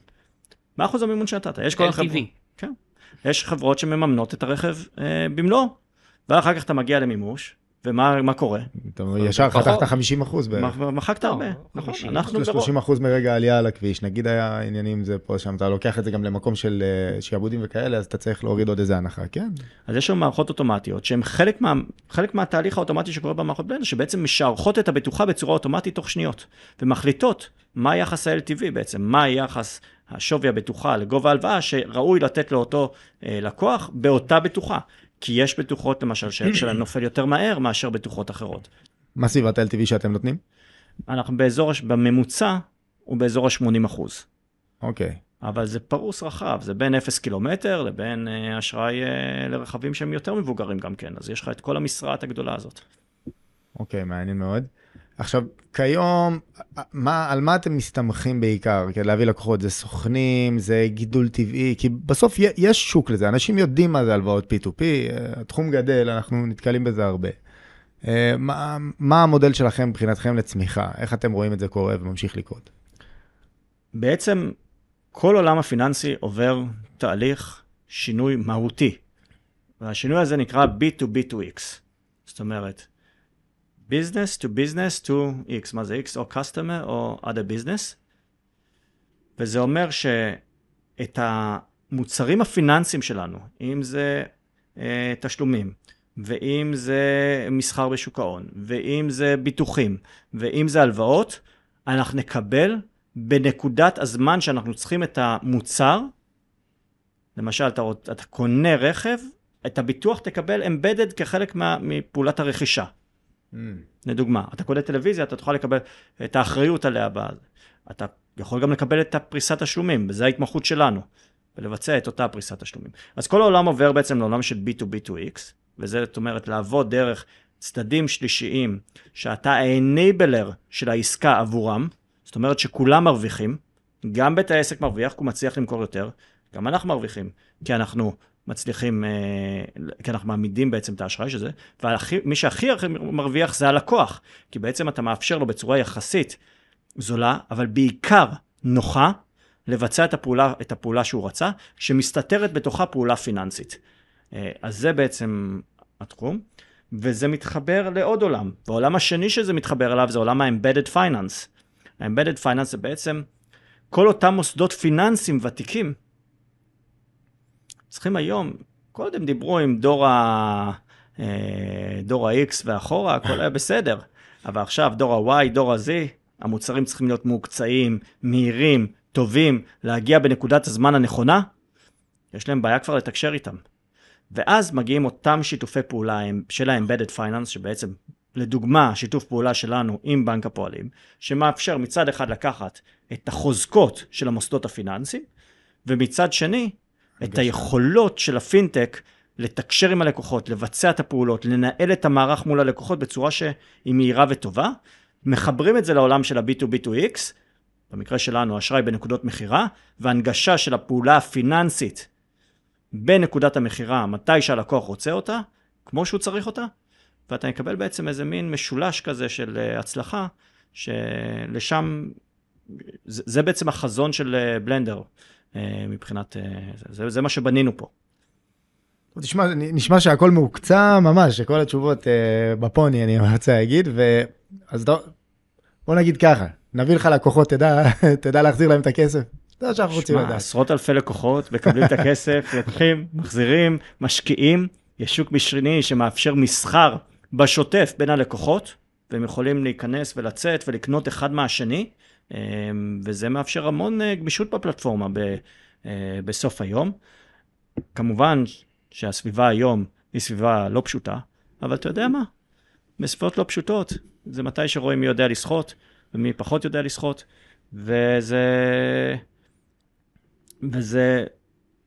מה אחוז המימון שנתת? יש כל LTV. חברות, כן. יש חברות שמממנות את הרכב אה, במלואו, ואחר כך אתה מגיע למימוש, ומה מה קורה? אתה ישר פחות. חתכת 50 אחוז בערך. מח- מחקת לא, הרבה, נכון? 50. אנחנו ברוב. 30 אחוז מרגע העלייה על הכביש, נגיד היה עניינים זה פה שם, אתה לוקח את זה גם למקום של אה, שעבודים וכאלה, אז אתה צריך להוריד עוד איזה הנחה, כן? אז יש לנו מערכות אוטומטיות שהן חלק, מה, חלק מהתהליך האוטומטי שקורה במערכות בלנדר, שבעצם משערכות את הבטוחה בצורה אוטומטית תוך שניות, ומחליטות מה יחס ה-LTV בעצם, מה יחס השווי הבטוחה לגובה ההלוואה שראוי לתת לאותו אה, לקוח באותה בטוחה. כי יש בטוחות למשל שהערך שלהן *clears throat* נופל יותר מהר מאשר בטוחות אחרות. מה סביבת ה-LTV שאתם נותנים? אנחנו באזור, בממוצע הוא באזור ה-80 אחוז. אוקיי. אבל זה פרוס רחב, זה בין 0 קילומטר לבין אה, אשראי אה, לרכבים שהם יותר מבוגרים גם כן, אז יש לך את כל המשרעת הגדולה הזאת. אוקיי, מעניין מאוד. עכשיו, כיום, מה, על מה אתם מסתמכים בעיקר כדי להביא לקוחות? זה סוכנים, זה גידול טבעי? כי בסוף יש שוק לזה, אנשים יודעים מה זה הלוואות P2P, אה, התחום גדל, אנחנו נתקלים בזה הרבה. אה, מה, מה המודל שלכם מבחינתכם לצמיחה? איך אתם רואים את זה קורה וממשיך לקרות? בעצם כל עולם הפיננסי עובר תהליך שינוי מהותי. והשינוי הזה נקרא B2B2X. זאת אומרת, business to business to X. מה זה X? או customer או other business. וזה אומר שאת המוצרים הפיננסיים שלנו, אם זה אה, תשלומים, ואם זה מסחר בשוק ההון, ואם זה ביטוחים, ואם זה הלוואות, אנחנו נקבל בנקודת הזמן שאנחנו צריכים את המוצר, למשל, אתה, אתה קונה רכב, את הביטוח תקבל embedded כחלק מה, מפעולת הרכישה. לדוגמה, אתה קונה טלוויזיה, אתה תוכל לקבל את האחריות עליה. ב- אתה יכול גם לקבל את הפריסת תשלומים, וזו ההתמחות שלנו, ולבצע את אותה פריסת תשלומים. אז כל העולם עובר בעצם לעולם של B2B2X, וזה זאת אומרת לעבוד דרך צדדים שלישיים, שאתה ה-enabler של העסקה עבורם, זאת אומרת שכולם מרוויחים, גם בית העסק מרוויח, כי הוא מצליח למכור יותר, גם אנחנו מרוויחים, כי אנחנו מצליחים, אה, כי אנחנו מעמידים בעצם את האשראי של זה, ומי שהכי הכי מרוויח זה הלקוח, כי בעצם אתה מאפשר לו בצורה יחסית זולה, אבל בעיקר נוחה, לבצע את הפעולה, את הפעולה שהוא רצה, שמסתתרת בתוכה פעולה פיננסית. אה, אז זה בעצם התחום, וזה מתחבר לעוד עולם. והעולם השני שזה מתחבר אליו זה עולם ה-embedded finance. ה-embedded finance זה בעצם כל אותם מוסדות פיננסיים ותיקים, צריכים היום, קודם דיברו עם דור ה... אה, דור ה-X ואחורה, הכל היה בסדר. אבל עכשיו, דור ה-Y, דור ה-Z, המוצרים צריכים להיות מוקצעים, מהירים, טובים, להגיע בנקודת הזמן הנכונה, יש להם בעיה כבר לתקשר איתם. ואז מגיעים אותם שיתופי פעולה של ה-Embedded Finance, שבעצם, לדוגמה, שיתוף פעולה שלנו עם בנק הפועלים, שמאפשר מצד אחד לקחת את החוזקות של המוסדות הפיננסיים, ומצד שני, את היכולות של הפינטק לתקשר עם הלקוחות, לבצע את הפעולות, לנהל את המערך מול הלקוחות בצורה שהיא מהירה וטובה. מחברים את זה לעולם של ה-B2B2X, במקרה שלנו אשראי בנקודות מכירה, והנגשה של הפעולה הפיננסית בנקודת המכירה, מתי שהלקוח רוצה אותה, כמו שהוא צריך אותה, ואתה מקבל בעצם איזה מין משולש כזה של אה, הצלחה, שלשם, זה, זה בעצם החזון של בלנדר, אה, מבחינת, אה, זה, זה מה שבנינו פה. תשמע, נשמע שהכל מהוקצע ממש, שכל התשובות אה, בפוני, אני *laughs* רוצה להגיד, ו... אז אתה... בוא נגיד ככה, נביא לך לקוחות, תדע, *laughs* תדע להחזיר להם את הכסף. זה מה שאנחנו רוצים לדעת. עשרות אלפי לקוחות מקבלים את הכסף, *laughs* לוקחים, מחזירים, משקיעים, יש שוק משני שמאפשר מסחר בשוטף בין הלקוחות, והם יכולים להיכנס ולצאת ולקנות אחד מהשני, אה, וזה מאפשר המון אה, גמישות בפלטפורמה ב, אה, בסוף היום. כמובן שהסביבה היום היא סביבה לא פשוטה, אבל אתה יודע מה? בסביבות לא פשוטות, זה מתי שרואים מי יודע לשחות ומי פחות יודע לשחות, וזה... וזה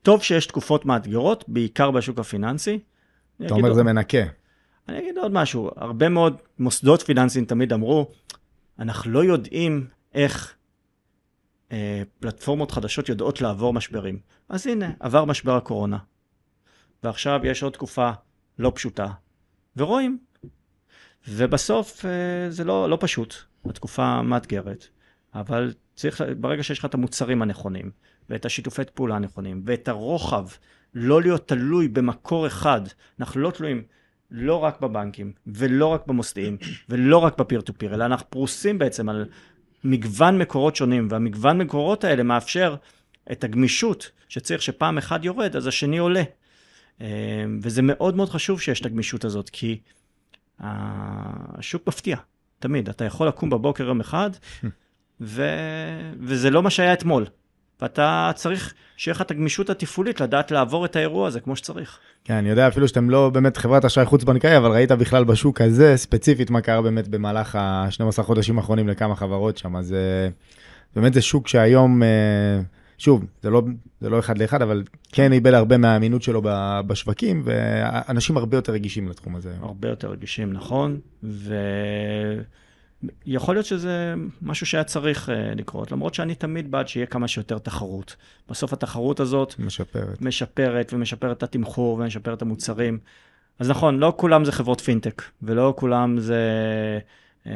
טוב שיש תקופות מאתגרות, בעיקר בשוק הפיננסי. אתה אומר זה מנקה. אני אגיד עוד משהו, הרבה מאוד מוסדות פיננסיים תמיד אמרו, אנחנו לא יודעים איך אה, פלטפורמות חדשות יודעות לעבור משברים. אז הנה, עבר משבר הקורונה. ועכשיו יש עוד תקופה לא פשוטה, ורואים. ובסוף אה, זה לא, לא פשוט, התקופה מאתגרת, אבל צריך, ברגע שיש לך את המוצרים הנכונים, ואת השיתופי פעולה הנכונים, ואת הרוחב, לא להיות תלוי במקור אחד, אנחנו לא תלויים לא רק בבנקים, ולא רק במוסדיים, ולא רק בפיר טו פיר, אלא אנחנו פרוסים בעצם על מגוון מקורות שונים, והמגוון מקורות האלה מאפשר את הגמישות שצריך שפעם אחד יורד, אז השני עולה. אה, וזה מאוד מאוד חשוב שיש את הגמישות הזאת, כי השוק מפתיע, תמיד. אתה יכול לקום בבוקר יום אחד, ו... וזה לא מה שהיה אתמול. ואתה צריך שיהיה לך את הגמישות התפעולית לדעת לעבור את האירוע הזה כמו שצריך. כן, אני יודע אפילו שאתם לא באמת חברת אשראי חוץ-בנקאי, אבל ראית בכלל בשוק הזה, ספציפית, מה קרה באמת במהלך ה-12 חודשים האחרונים לכמה חברות שם, אז אה, באמת זה שוק שהיום, אה, שוב, זה לא, זה לא אחד לאחד, אבל כן איבד הרבה מהאמינות שלו בשווקים, ואנשים הרבה יותר רגישים לתחום הזה. הרבה יותר רגישים, נכון, ו... יכול להיות שזה משהו שהיה צריך uh, לקרות, למרות שאני תמיד בעד שיהיה כמה שיותר תחרות. בסוף התחרות הזאת... משפרת. משפרת ומשפרת את התמחור ומשפרת את המוצרים. אז נכון, לא כולם זה חברות פינטק, ולא כולם זה, um,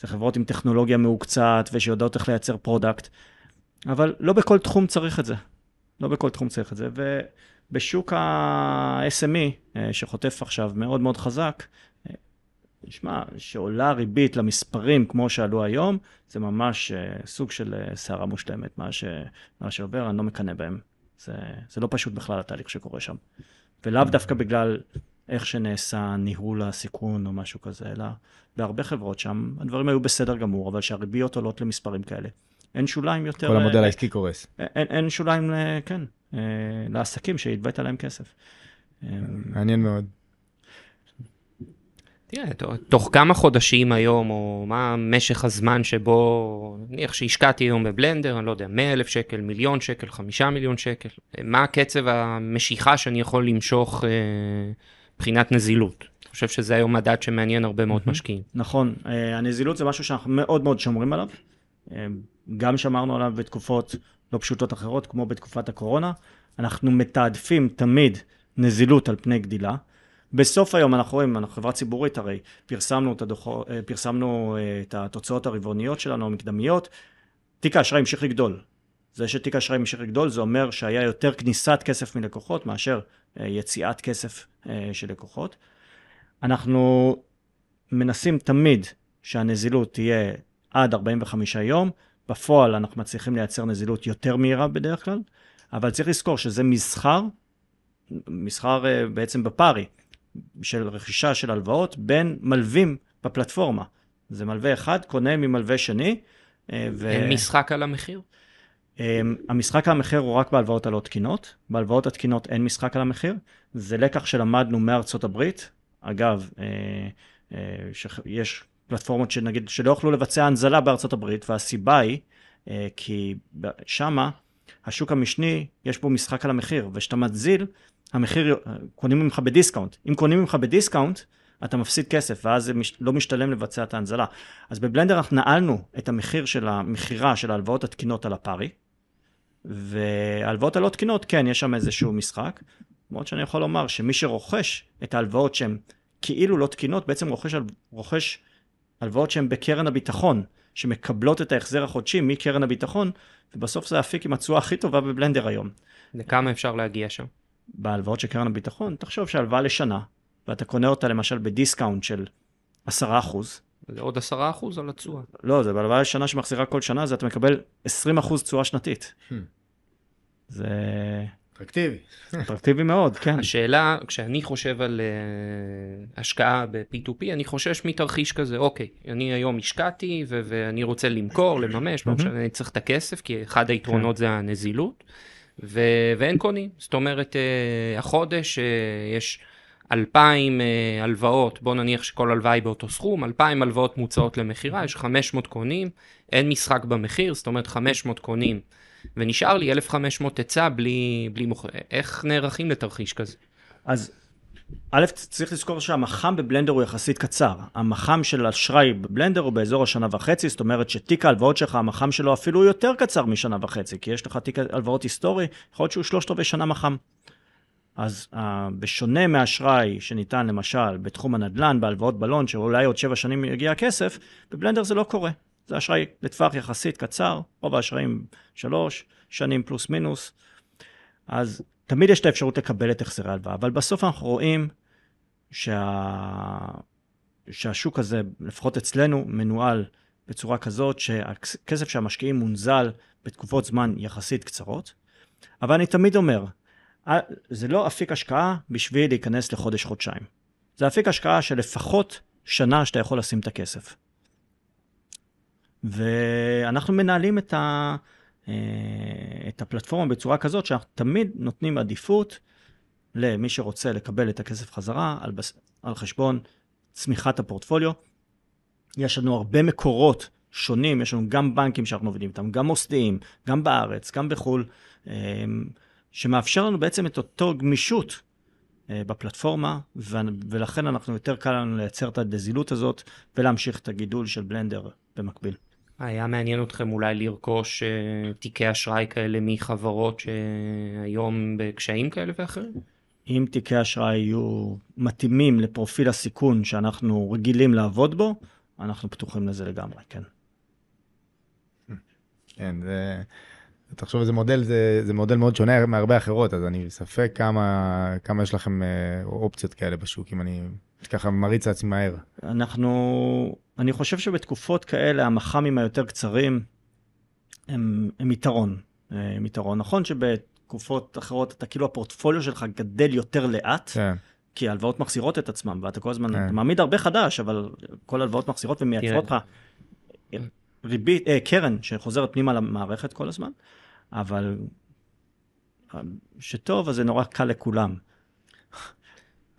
זה חברות עם טכנולוגיה מהוקצעת ושיודעות איך לייצר product, אבל לא בכל תחום צריך את זה. לא בכל תחום צריך את זה. ובשוק ה-SME, אה, שחוטף עכשיו מאוד מאוד חזק, נשמע, שעולה ריבית למספרים כמו שעלו היום, זה ממש uh, סוג של uh, סערה מושלמת, מה, ש, מה שעובר, אני לא מקנא בהם. זה, זה לא פשוט בכלל התהליך שקורה שם. ולאו דווקא בגלל איך שנעשה ניהול הסיכון או משהו כזה, אלא בהרבה חברות שם הדברים היו בסדר גמור, אבל שהריביות עולות למספרים כאלה. אין שוליים יותר... כל המודל העסקי קורס. אין, אין שוליים, כן, לעסקים שהלווית להם כסף. מעניין מאוד. תראה, תוך כמה חודשים היום, או מה משך הזמן שבו, נניח שהשקעתי היום בבלנדר, אני לא יודע, 100 אלף שקל, מיליון שקל, חמישה מיליון שקל, מה קצב המשיכה שאני יכול למשוך אה, מבחינת נזילות? אני חושב שזה היום מדד שמעניין הרבה מאוד משקיעים. נכון, אה, הנזילות זה משהו שאנחנו מאוד מאוד שומרים עליו. אה, גם שמרנו עליו בתקופות לא פשוטות אחרות, כמו בתקופת הקורונה. אנחנו מתעדפים תמיד נזילות על פני גדילה. בסוף היום אנחנו רואים, אנחנו חברה ציבורית הרי, פרסמנו את, הדוח, אה, פרסמנו אה, את התוצאות הרבעוניות שלנו, המקדמיות, תיק האשראי המשיך לגדול. זה שתיק האשראי המשיך לגדול, זה אומר שהיה יותר כניסת כסף מלקוחות מאשר אה, יציאת כסף של לקוחות. אנחנו מנסים תמיד שהנזילות תהיה עד 45 יום, בפועל אנחנו מצליחים לייצר נזילות יותר מהירה בדרך כלל, אבל צריך לזכור שזה מסחר, מסחר בעצם בפארי. של רכישה של הלוואות בין מלווים בפלטפורמה. זה מלווה אחד, קונה ממלווה שני. אה, ו... אין משחק על המחיר? אה, המשחק על המחיר הוא רק בהלוואות הלא תקינות. בהלוואות התקינות אין משחק על המחיר. זה לקח שלמדנו מארצות הברית. אגב, אה, יש פלטפורמות שנגיד, שלא יוכלו לבצע הנזלה בארצות הברית, והסיבה היא, כי שמה, השוק המשני, יש בו משחק על המחיר, וכשאתה מזיל, המחיר, קונים ממך ב discount. אם קונים ממך ב discount, אתה מפסיד כסף, ואז זה מש, לא משתלם לבצע את ההנזלה. אז בבלנדר אנחנו נעלנו את המחיר של המכירה של ההלוואות התקינות על הפארי, וההלוואות הלא תקינות, כן, יש שם איזשהו משחק. למרות שאני יכול לומר שמי שרוכש את ההלוואות שהן כאילו לא תקינות, בעצם רוכש, רוכש הלוואות שהן בקרן הביטחון, שמקבלות את ההחזר החודשי מקרן הביטחון, ובסוף זה האפיק עם התשואה הכי טובה בבלנדר היום. לכמה אפשר להגיע שם? בהלוואות של קרן הביטחון, תחשוב שהלוואה לשנה, ואתה קונה אותה למשל בדיסקאונט של 10%. זה עוד 10% על התשואה. לא, זה בהלוואה לשנה שמחזירה כל שנה, זה אתה מקבל 20% תשואה שנתית. Hmm. זה... אטרקטיבי. אטרקטיבי מאוד, כן. השאלה, כשאני חושב על uh, השקעה ב-P2P, אני חושש מתרחיש כזה, אוקיי, אני היום השקעתי ו- ואני רוצה למכור, לממש, לא משנה, אני צריך את הכסף, כי אחד היתרונות זה הנזילות, ו- ואין קונים. זאת אומרת, uh, החודש uh, יש... אלפיים uh, הלוואות, בוא נניח שכל הלוואה היא באותו סכום, אלפיים הלוואות מוצעות למכירה, יש 500 קונים, אין משחק במחיר, זאת אומרת 500 קונים, ונשאר לי 1,500 היצע בלי, בלי מוכר. איך נערכים לתרחיש כזה? אז א', צריך לזכור שהמח"מ בבלנדר הוא יחסית קצר. המח"מ של אשראי בבלנדר הוא באזור השנה וחצי, זאת אומרת שתיק ההלוואות שלך, המח"מ שלו אפילו יותר קצר משנה וחצי, כי יש לך תיק הלוואות היסטורי, יכול להיות שהוא שלושת רבעי שנה מח"מ. אז uh, בשונה מאשראי שניתן למשל בתחום הנדל"ן, בהלוואות בלון, שאולי עוד שבע שנים יגיע הכסף, בבלנדר זה לא קורה. זה אשראי לטווח יחסית קצר, רוב האשראים שלוש שנים פלוס מינוס. אז תמיד יש את האפשרות לקבל את החזרי ההלוואה, אבל בסוף אנחנו רואים שה... שהשוק הזה, לפחות אצלנו, מנוהל בצורה כזאת שהכסף שהמשקיעים מונזל בתקופות זמן יחסית קצרות. אבל אני תמיד אומר, אה, זה לא אפיק השקעה בשביל להיכנס לחודש-חודשיים. זה אפיק השקעה של לפחות שנה שאתה יכול לשים את הכסף. ואנחנו מנהלים את, ה, את הפלטפורמה בצורה כזאת שאנחנו תמיד נותנים עדיפות למי שרוצה לקבל את הכסף חזרה על, בס... על חשבון צמיחת הפורטפוליו. יש לנו הרבה מקורות שונים, יש לנו גם בנקים שאנחנו עובדים איתם, גם מוסדיים, גם בארץ, גם בחו"ל. אה, שמאפשר לנו בעצם את אותו גמישות אה, בפלטפורמה, ולכן אנחנו יותר קל לנו לייצר את הנזילות הזאת ולהמשיך את הגידול של בלנדר במקביל. היה מעניין אתכם אולי לרכוש uh, תיקי אשראי כאלה מחברות שהיום בקשיים כאלה ואחרים? אם תיקי אשראי יהיו מתאימים לפרופיל הסיכון שאנחנו רגילים לעבוד בו, אנחנו פתוחים לזה לגמרי, כן. כן, זה... תחשוב איזה מודל, זה, זה מודל מאוד שונה מהרבה אחרות, אז אני ספק כמה, כמה יש לכם אה, אופציות כאלה בשוק, אם אני ככה מריץ לעצמי מהר. אנחנו, אני חושב שבתקופות כאלה, המח"מים היותר קצרים הם, הם יתרון. אה, הם יתרון. נכון שבתקופות אחרות אתה כאילו הפורטפוליו שלך גדל יותר לאט. כן. כי ההלוואות מחזירות את עצמם, ואתה כל הזמן, כן. אתה מעמיד הרבה חדש, אבל כל ההלוואות מחזירות ומייצרות לך ריבית, אה, קרן שחוזרת פנימה למערכת כל הזמן. אבל שטוב, אז זה נורא קל לכולם.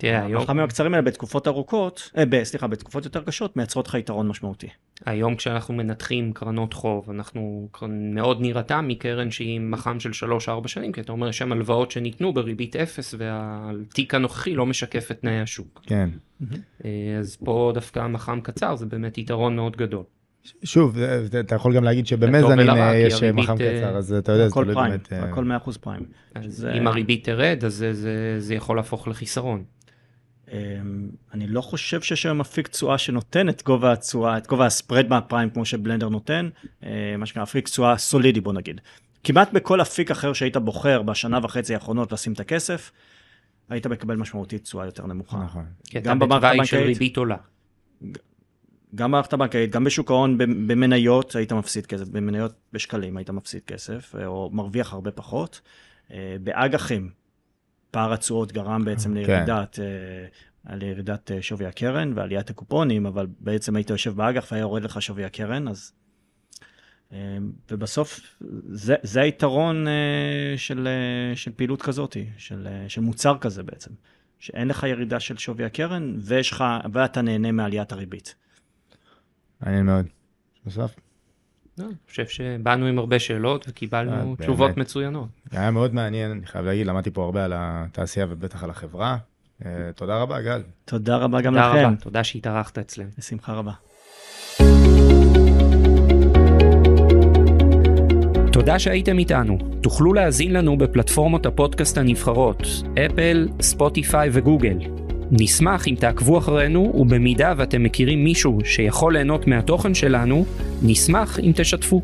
תראה, היום... החכמים הקצרים האלה בתקופות ארוכות, אה, ב, סליחה, בתקופות יותר קשות, מייצרות לך יתרון משמעותי. היום כשאנחנו מנתחים קרנות חוב, אנחנו מאוד נירתע מקרן שהיא מח"ם של 3-4 שנים, כי אתה אומר, יש שם הלוואות שניתנו בריבית אפס, והתיק הנוכחי לא משקף את תנאי השוק. כן. אה, אז פה דווקא מח"ם קצר, זה באמת יתרון מאוד גדול. שוב, אתה יכול גם להגיד שבמזנין יש מח"מ קצר, אז אתה יודע, זה תלוי באמת... הכל 100% פריים. אם הריבית תרד, אז זה יכול להפוך לחיסרון. אמ, אני לא חושב שיש היום אפיק תשואה שנותן את גובה התשואה, את גובה הספרד מהפריים כמו שבלנדר נותן, אה, מה שנקרא אפיק תשואה סולידי בוא נגיד. כמעט בכל אפיק אחר שהיית בוחר בשנה וחצי האחרונות לשים את הכסף, היית מקבל משמעותית תשואה יותר נמוכה. נכון. גם במערכת של ריבית עולה. גם במערכת הבנקאית, גם בשוק ההון במניות היית מפסיד כסף, במניות בשקלים היית מפסיד כסף, אה, או מרוויח הרבה פחות. אה, באג"חים, פער התשואות גרם בעצם כן. לירידת, כן. לירידת שווי הקרן ועליית הקופונים, אבל בעצם היית יושב באג"ח והיה יורד לך שווי הקרן, אז... ובסוף זה, זה היתרון של, של פעילות כזאת, של, של מוצר כזה בעצם, שאין לך ירידה של שווי הקרן ויש לך, ואתה נהנה מעליית הריבית. מעניין מאוד. נוסף? לא, אני חושב שבאנו עם הרבה שאלות וקיבלנו אה, תשובות מצוינות. היה מאוד מעניין, אני חייב להגיד, למדתי פה הרבה על התעשייה ובטח על החברה. אה, תודה רבה, גל. תודה רבה גם לכם. תודה שהתארחת אצלנו. בשמחה רבה. תודה שהייתם איתנו. תוכלו להאזין לנו בפלטפורמות הפודקאסט הנבחרות, אפל, ספוטיפיי וגוגל. נשמח אם תעקבו אחרינו, ובמידה ואתם מכירים מישהו שיכול ליהנות מהתוכן שלנו, נשמח אם תשתפו.